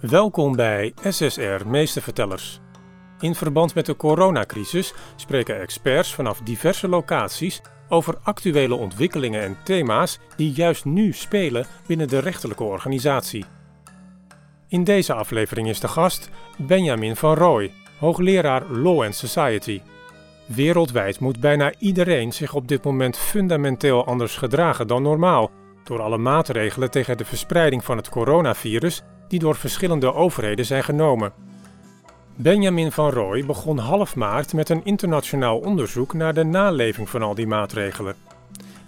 Welkom bij SSR Meestervertellers. In verband met de coronacrisis spreken experts vanaf diverse locaties over actuele ontwikkelingen en thema's die juist nu spelen binnen de rechterlijke organisatie. In deze aflevering is de gast Benjamin van Rooij, hoogleraar Law and Society. Wereldwijd moet bijna iedereen zich op dit moment fundamenteel anders gedragen dan normaal, door alle maatregelen tegen de verspreiding van het coronavirus die door verschillende overheden zijn genomen. Benjamin van Rooij begon half maart met een internationaal onderzoek naar de naleving van al die maatregelen.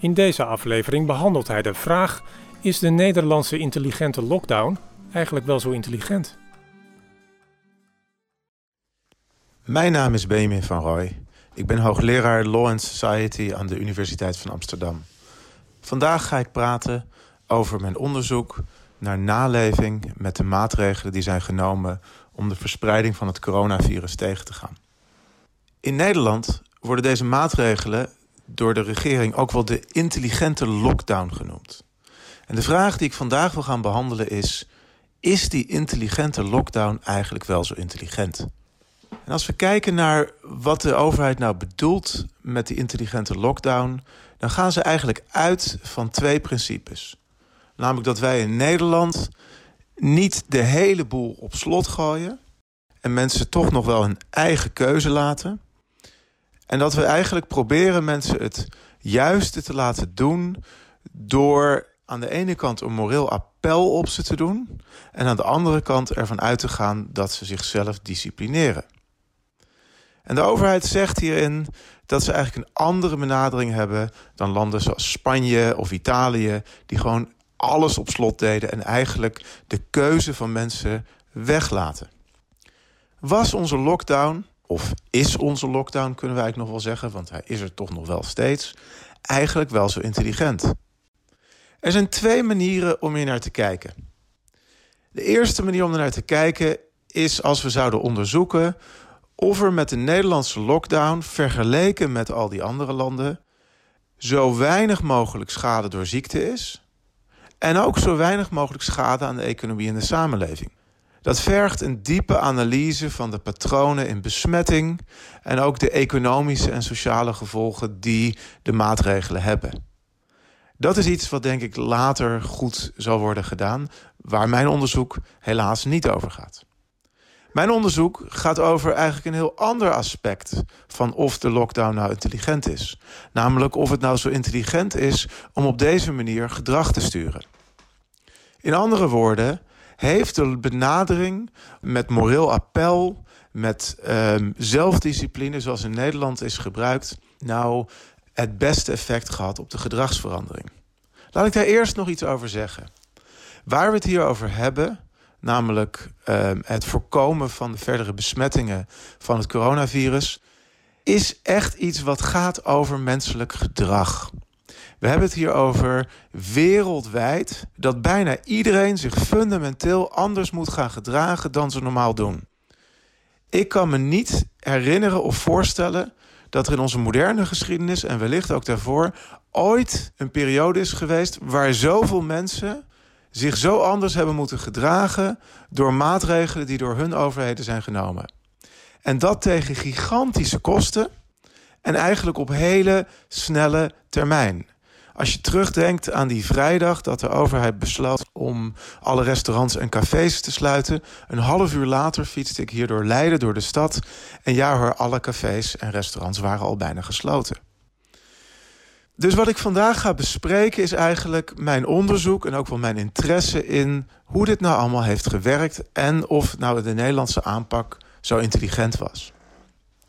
In deze aflevering behandelt hij de vraag: is de Nederlandse intelligente lockdown eigenlijk wel zo intelligent? Mijn naam is Benjamin van Rooij. Ik ben hoogleraar Law and Society aan de Universiteit van Amsterdam. Vandaag ga ik praten over mijn onderzoek naar naleving met de maatregelen die zijn genomen om de verspreiding van het coronavirus tegen te gaan. In Nederland worden deze maatregelen door de regering ook wel de intelligente lockdown genoemd. En de vraag die ik vandaag wil gaan behandelen is: is die intelligente lockdown eigenlijk wel zo intelligent? En als we kijken naar wat de overheid nou bedoelt met die intelligente lockdown, dan gaan ze eigenlijk uit van twee principes. Namelijk dat wij in Nederland niet de hele boel op slot gooien en mensen toch nog wel een eigen keuze laten. En dat we eigenlijk proberen mensen het juiste te laten doen door aan de ene kant een moreel appel op ze te doen en aan de andere kant ervan uit te gaan dat ze zichzelf disciplineren. En de overheid zegt hierin dat ze eigenlijk een andere benadering hebben dan landen zoals Spanje of Italië, die gewoon alles op slot deden en eigenlijk de keuze van mensen weglaten. Was onze lockdown, of is onze lockdown kunnen wij eigenlijk nog wel zeggen, want hij is er toch nog wel steeds, eigenlijk wel zo intelligent? Er zijn twee manieren om hier naar te kijken. De eerste manier om er naar te kijken is als we zouden onderzoeken of er met de Nederlandse lockdown, vergeleken met al die andere landen, zo weinig mogelijk schade door ziekte is. En ook zo weinig mogelijk schade aan de economie en de samenleving. Dat vergt een diepe analyse van de patronen in besmetting en ook de economische en sociale gevolgen die de maatregelen hebben. Dat is iets wat denk ik later goed zal worden gedaan, waar mijn onderzoek helaas niet over gaat. Mijn onderzoek gaat over eigenlijk een heel ander aspect van of de lockdown nou intelligent is. Namelijk of het nou zo intelligent is om op deze manier gedrag te sturen. In andere woorden, heeft de benadering met moreel appel, met um, zelfdiscipline, zoals in Nederland is gebruikt, nou het beste effect gehad op de gedragsverandering? Laat ik daar eerst nog iets over zeggen. Waar we het hier over hebben, namelijk uh, het voorkomen van de verdere besmettingen van het coronavirus, is echt iets wat gaat over menselijk gedrag. We hebben het hier over wereldwijd dat bijna iedereen zich fundamenteel anders moet gaan gedragen dan ze normaal doen. Ik kan me niet herinneren of voorstellen dat er in onze moderne geschiedenis en wellicht ook daarvoor ooit een periode is geweest waar zoveel mensen zich zo anders hebben moeten gedragen door maatregelen die door hun overheden zijn genomen. En dat tegen gigantische kosten en eigenlijk op hele snelle termijn. Als je terugdenkt aan die vrijdag dat de overheid besloot om alle restaurants en cafés te sluiten. Een half uur later fietste ik hier door Leiden, door de stad. En ja hoor, alle cafés en restaurants waren al bijna gesloten. Dus wat ik vandaag ga bespreken is eigenlijk mijn onderzoek en ook wel mijn interesse in hoe dit nou allemaal heeft gewerkt en of nou de Nederlandse aanpak zo intelligent was.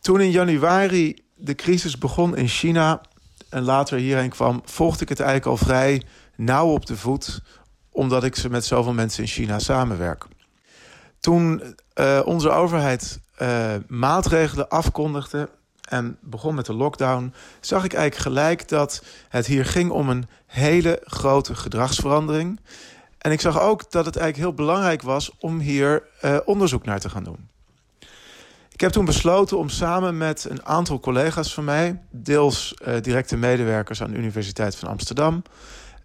Toen in januari de crisis begon in China en later hierheen kwam, volgde ik het eigenlijk al vrij nauw op de voet, omdat ik ze met zoveel mensen in China samenwerk. Toen uh, onze overheid uh, maatregelen afkondigde en begon met de lockdown, zag ik eigenlijk gelijk dat het hier ging om een hele grote gedragsverandering. En ik zag ook dat het eigenlijk heel belangrijk was om hier uh, onderzoek naar te gaan doen. Ik heb toen besloten om samen met een aantal collega's van mij, deels uh, directe medewerkers aan de Universiteit van Amsterdam,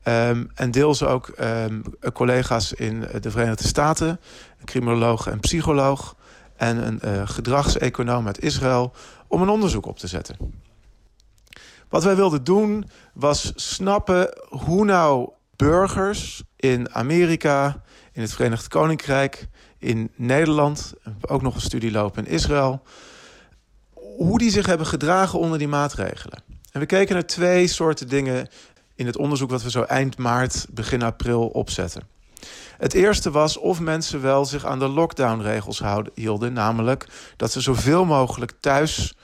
Um, en deels ook um, collega's in de Verenigde Staten, een criminoloog en psycholoog en een uh, gedragseconoom uit Israël, om een onderzoek op te zetten. Wat wij wilden doen was snappen hoe nou burgers in Amerika, in het Verenigd Koninkrijk, in Nederland, ook nog een studie lopen in Israël, hoe die zich hebben gedragen onder die maatregelen. En we keken naar twee soorten dingen in het onderzoek wat we zo eind maart, begin april opzetten. Het eerste was of mensen wel zich aan de lockdownregels hielden, namelijk dat ze zoveel mogelijk thuis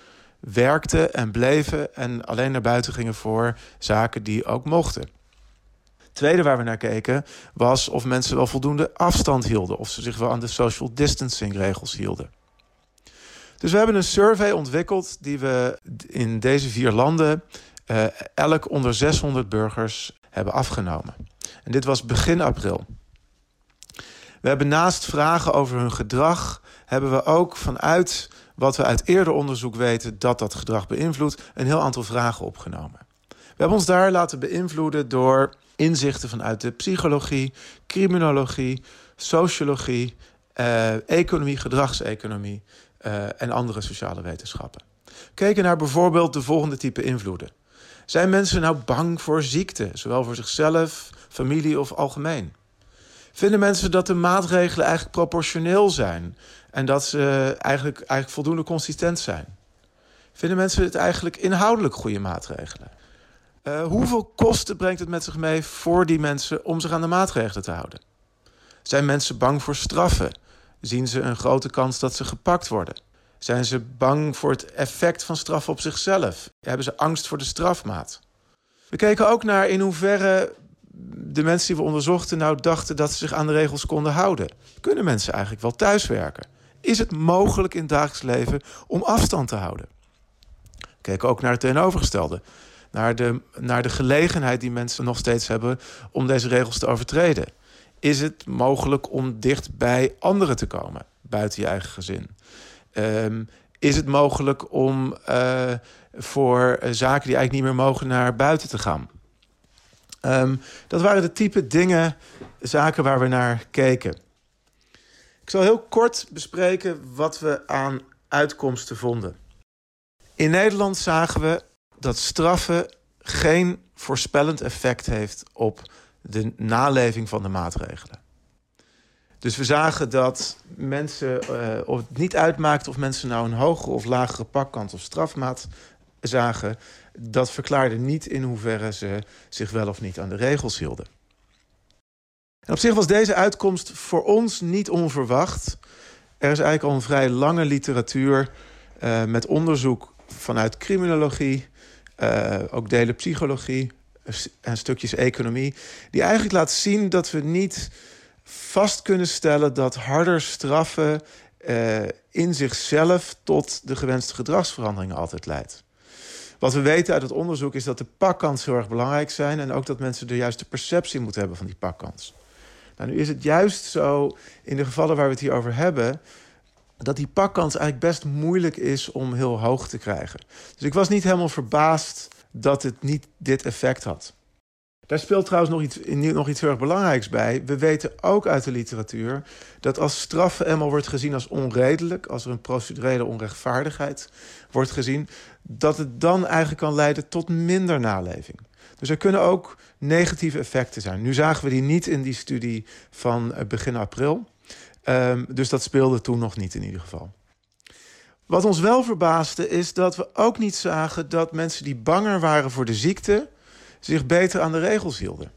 werkten en bleven en alleen naar buiten gingen voor zaken die ook mochten. Tweede waar we naar keken was of mensen wel voldoende afstand hielden, of ze zich wel aan de social distancing regels hielden. Dus we hebben een survey ontwikkeld die we in deze vier landen uh, elk onder 600 burgers hebben afgenomen. En dit was begin april. We hebben naast vragen over hun gedrag, hebben we ook vanuit wat we uit eerder onderzoek weten dat dat gedrag beïnvloedt, een heel aantal vragen opgenomen. We hebben ons daar laten beïnvloeden door inzichten vanuit de psychologie, criminologie, sociologie, uh, economie, gedragseconomie uh, en andere sociale wetenschappen. Keken naar bijvoorbeeld de volgende type invloeden. Zijn mensen nou bang voor ziekte, zowel voor zichzelf, familie of algemeen? Vinden mensen dat de maatregelen eigenlijk proportioneel zijn en dat ze eigenlijk, eigenlijk voldoende consistent zijn? Vinden mensen het eigenlijk inhoudelijk goede maatregelen? Uh, hoeveel kosten brengt het met zich mee voor die mensen om zich aan de maatregelen te houden? Zijn mensen bang voor straffen? Zien ze een grote kans dat ze gepakt worden? Zijn ze bang voor het effect van straf op zichzelf? Hebben ze angst voor de strafmaat? We keken ook naar in hoeverre de mensen die we onderzochten nou dachten dat ze zich aan de regels konden houden. Kunnen mensen eigenlijk wel thuiswerken? Is het mogelijk in het dagelijks leven om afstand te houden? Keken ook naar het tegenovergestelde. Naar de, naar de gelegenheid die mensen nog steeds hebben om deze regels te overtreden. Is het mogelijk om dicht bij anderen te komen, buiten je eigen gezin? Um, is het mogelijk om uh, voor uh, zaken die eigenlijk niet meer mogen naar buiten te gaan? Um, dat waren de type dingen, zaken waar we naar keken. Ik zal heel kort bespreken wat we aan uitkomsten vonden. In Nederland zagen we dat straffen geen voorspellend effect heeft op de naleving van de maatregelen. Dus we zagen dat mensen, uh, of het niet uitmaakte of mensen nou een hogere of lagere pakkant of strafmaat zagen, dat verklaarde niet in hoeverre ze zich wel of niet aan de regels hielden. En op zich was deze uitkomst voor ons niet onverwacht. Er is eigenlijk al een vrij lange literatuur uh, met onderzoek vanuit criminologie, uh, ook delen psychologie en stukjes economie, die eigenlijk laat zien dat we niet vast kunnen stellen dat harder straffen uh, in zichzelf tot de gewenste gedragsveranderingen altijd leidt. Wat we weten uit het onderzoek is dat de pakkans heel erg belangrijk zijn en ook dat mensen de juiste perceptie moeten hebben van die pakkans. Nou, nu is het juist zo in de gevallen waar we het hier over hebben, dat die pakkans eigenlijk best moeilijk is om heel hoog te krijgen. Dus ik was niet helemaal verbaasd dat het niet dit effect had. Daar speelt trouwens nog iets, nog iets heel erg belangrijks bij. We weten ook uit de literatuur dat als straffen eenmaal wordt gezien als onredelijk, als er een procedurele onrechtvaardigheid wordt gezien, dat het dan eigenlijk kan leiden tot minder naleving. Dus er kunnen ook negatieve effecten zijn. Nu zagen we die niet in die studie van eh, begin april. Um, dus dat speelde toen nog niet in ieder geval. Wat ons wel verbaasde is dat we ook niet zagen dat mensen die banger waren voor de ziekte zich beter aan de regels hielden.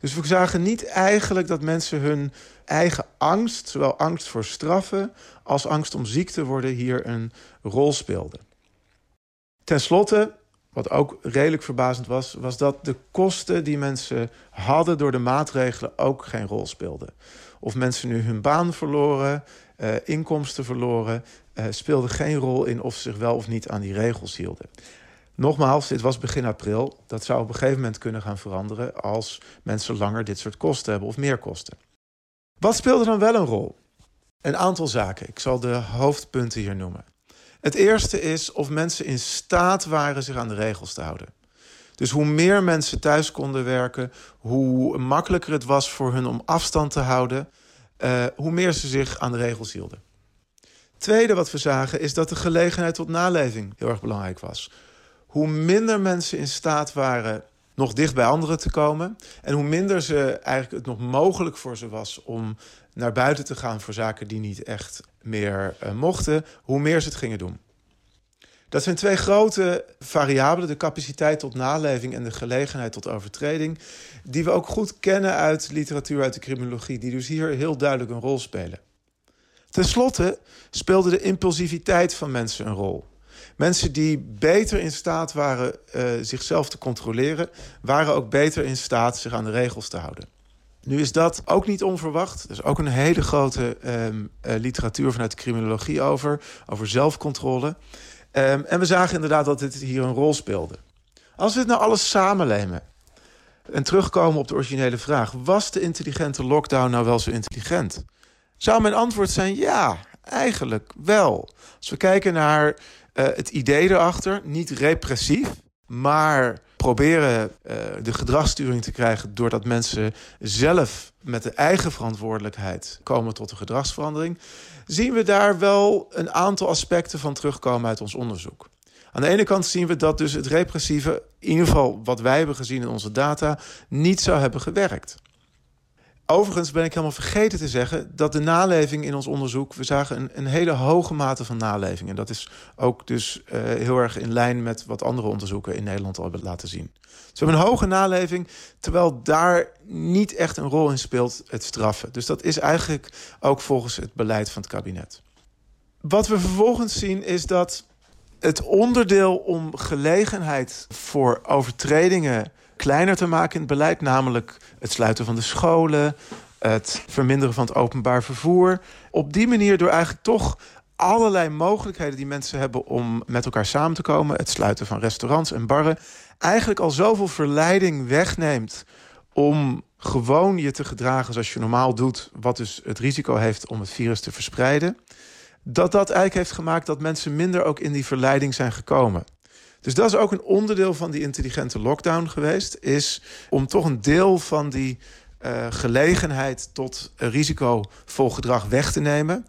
Dus we zagen niet eigenlijk dat mensen hun eigen angst, zowel angst voor straffen als angst om ziek te worden, hier een rol speelden. Ten slotte, wat ook redelijk verbazend was, was dat de kosten die mensen hadden door de maatregelen ook geen rol speelden. Of mensen nu hun baan verloren, uh, inkomsten verloren, uh, speelde geen rol in of ze zich wel of niet aan die regels hielden. Nogmaals, dit was begin april. Dat zou op een gegeven moment kunnen gaan veranderen als mensen langer dit soort kosten hebben of meer kosten. Wat speelde dan wel een rol? Een aantal zaken. Ik zal de hoofdpunten hier noemen. Het eerste is of mensen in staat waren zich aan de regels te houden. Dus hoe meer mensen thuis konden werken, hoe makkelijker het was voor hun om afstand te houden, uh, hoe meer ze zich aan de regels hielden. Tweede wat we zagen is dat de gelegenheid tot naleving heel erg belangrijk was. Hoe minder mensen in staat waren nog dicht bij anderen te komen. En hoe minder ze eigenlijk het nog mogelijk voor ze was om naar buiten te gaan voor zaken die niet echt meer uh, mochten, hoe meer ze het gingen doen. Dat zijn twee grote variabelen, de capaciteit tot naleving en de gelegenheid tot overtreding, die we ook goed kennen uit literatuur uit de criminologie, die dus hier heel duidelijk een rol spelen. Ten slotte speelde de impulsiviteit van mensen een rol. Mensen die beter in staat waren uh, zichzelf te controleren, waren ook beter in staat zich aan de regels te houden. Nu is dat ook niet onverwacht. Er is ook een hele grote um, uh, literatuur vanuit de criminologie over, over zelfcontrole. Um, en we zagen inderdaad dat dit hier een rol speelde. Als we het nou alles samenlemen en terugkomen op de originele vraag: was de intelligente lockdown nou wel zo intelligent? Zou mijn antwoord zijn ja, eigenlijk wel. Als we kijken naar uh, het idee erachter, niet repressief, maar proberen uh, de gedragssturing te krijgen doordat mensen zelf met de eigen verantwoordelijkheid komen tot een gedragsverandering, zien we daar wel een aantal aspecten van terugkomen uit ons onderzoek. Aan de ene kant zien we dat dus het repressieve, in ieder geval wat wij hebben gezien in onze data, niet zou hebben gewerkt. Overigens ben ik helemaal vergeten te zeggen dat de naleving in ons onderzoek, we zagen een, een hele hoge mate van naleving. En dat is ook dus uh, heel erg in lijn met wat andere onderzoeken in Nederland al hebben laten zien. Dus we hebben een hoge naleving, terwijl daar niet echt een rol in speelt het straffen. Dus dat is eigenlijk ook volgens het beleid van het kabinet. Wat we vervolgens zien is dat het onderdeel om gelegenheid voor overtredingen kleiner te maken in het beleid, namelijk het sluiten van de scholen, het verminderen van het openbaar vervoer. Op die manier door eigenlijk toch allerlei mogelijkheden die mensen hebben om met elkaar samen te komen, het sluiten van restaurants en barren, eigenlijk al zoveel verleiding wegneemt om gewoon je te gedragen zoals je normaal doet, wat dus het risico heeft om het virus te verspreiden, dat dat eigenlijk heeft gemaakt dat mensen minder ook in die verleiding zijn gekomen. Dus dat is ook een onderdeel van die intelligente lockdown geweest. Is om toch een deel van die uh, gelegenheid tot risicovol gedrag weg te nemen.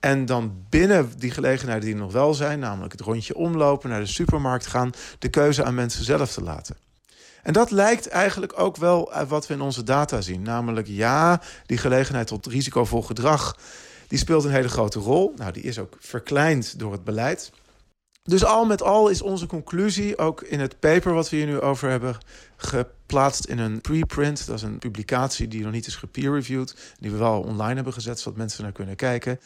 En dan binnen die gelegenheden die er nog wel zijn, namelijk het rondje omlopen, naar de supermarkt gaan, de keuze aan mensen zelf te laten. En dat lijkt eigenlijk ook wel uit wat we in onze data zien. Namelijk ja, die gelegenheid tot risicovol gedrag, die speelt een hele grote rol. Nou, die is ook verkleind door het beleid. Dus al met al is onze conclusie, ook in het paper wat we hier nu over hebben geplaatst in een preprint. Dat is een publicatie die nog niet is gepeer-reviewed, die we wel online hebben gezet, zodat mensen naar kunnen kijken.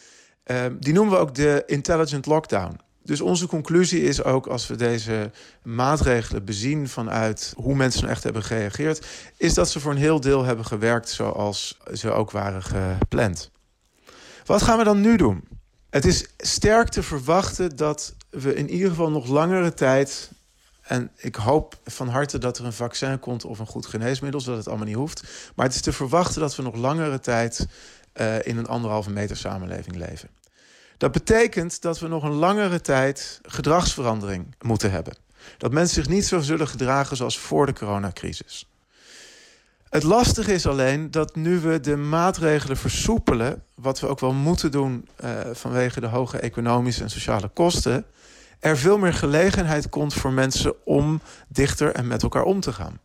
Uh, die noemen we ook de intelligent lockdown. Dus onze conclusie is ook, als we deze maatregelen bezien vanuit hoe mensen nou echt hebben gereageerd, is dat ze voor een heel deel hebben gewerkt zoals ze ook waren gepland. Wat gaan we dan nu doen? Het is sterk te verwachten dat we in ieder geval nog langere tijd. En ik hoop van harte dat er een vaccin komt of een goed geneesmiddel, zodat het allemaal niet hoeft. Maar het is te verwachten dat we nog langere tijd uh, in een anderhalve meter samenleving leven. Dat betekent dat we nog een langere tijd gedragsverandering moeten hebben. Dat mensen zich niet zo zullen gedragen zoals voor de coronacrisis. Het lastige is alleen dat nu we de maatregelen versoepelen, wat we ook wel moeten doen uh, vanwege de hoge economische en sociale kosten, er veel meer gelegenheid komt voor mensen om dichter en met elkaar om te gaan.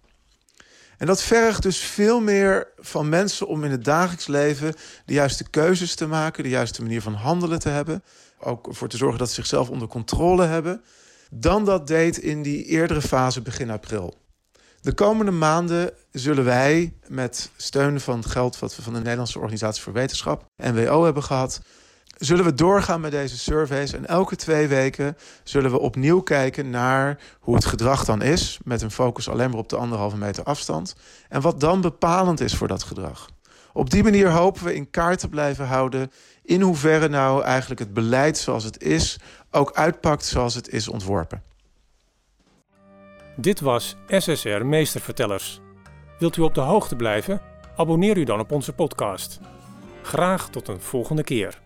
En dat vergt dus veel meer van mensen om in het dagelijks leven de juiste keuzes te maken, de juiste manier van handelen te hebben, ook voor te zorgen dat ze zichzelf onder controle hebben, dan dat deed in die eerdere fase begin april. De komende maanden zullen wij met steun van het geld wat we van de Nederlandse Organisatie voor Wetenschap, NWO, hebben gehad, zullen we doorgaan met deze surveys. En elke twee weken zullen we opnieuw kijken naar hoe het gedrag dan is. Met een focus alleen maar op de anderhalve meter afstand. En wat dan bepalend is voor dat gedrag. Op die manier hopen we in kaart te blijven houden in hoeverre nou eigenlijk het beleid zoals het is ook uitpakt zoals het is ontworpen. Dit was SSR Meestervertellers. Wilt u op de hoogte blijven? Abonneer u dan op onze podcast. Graag tot een volgende keer.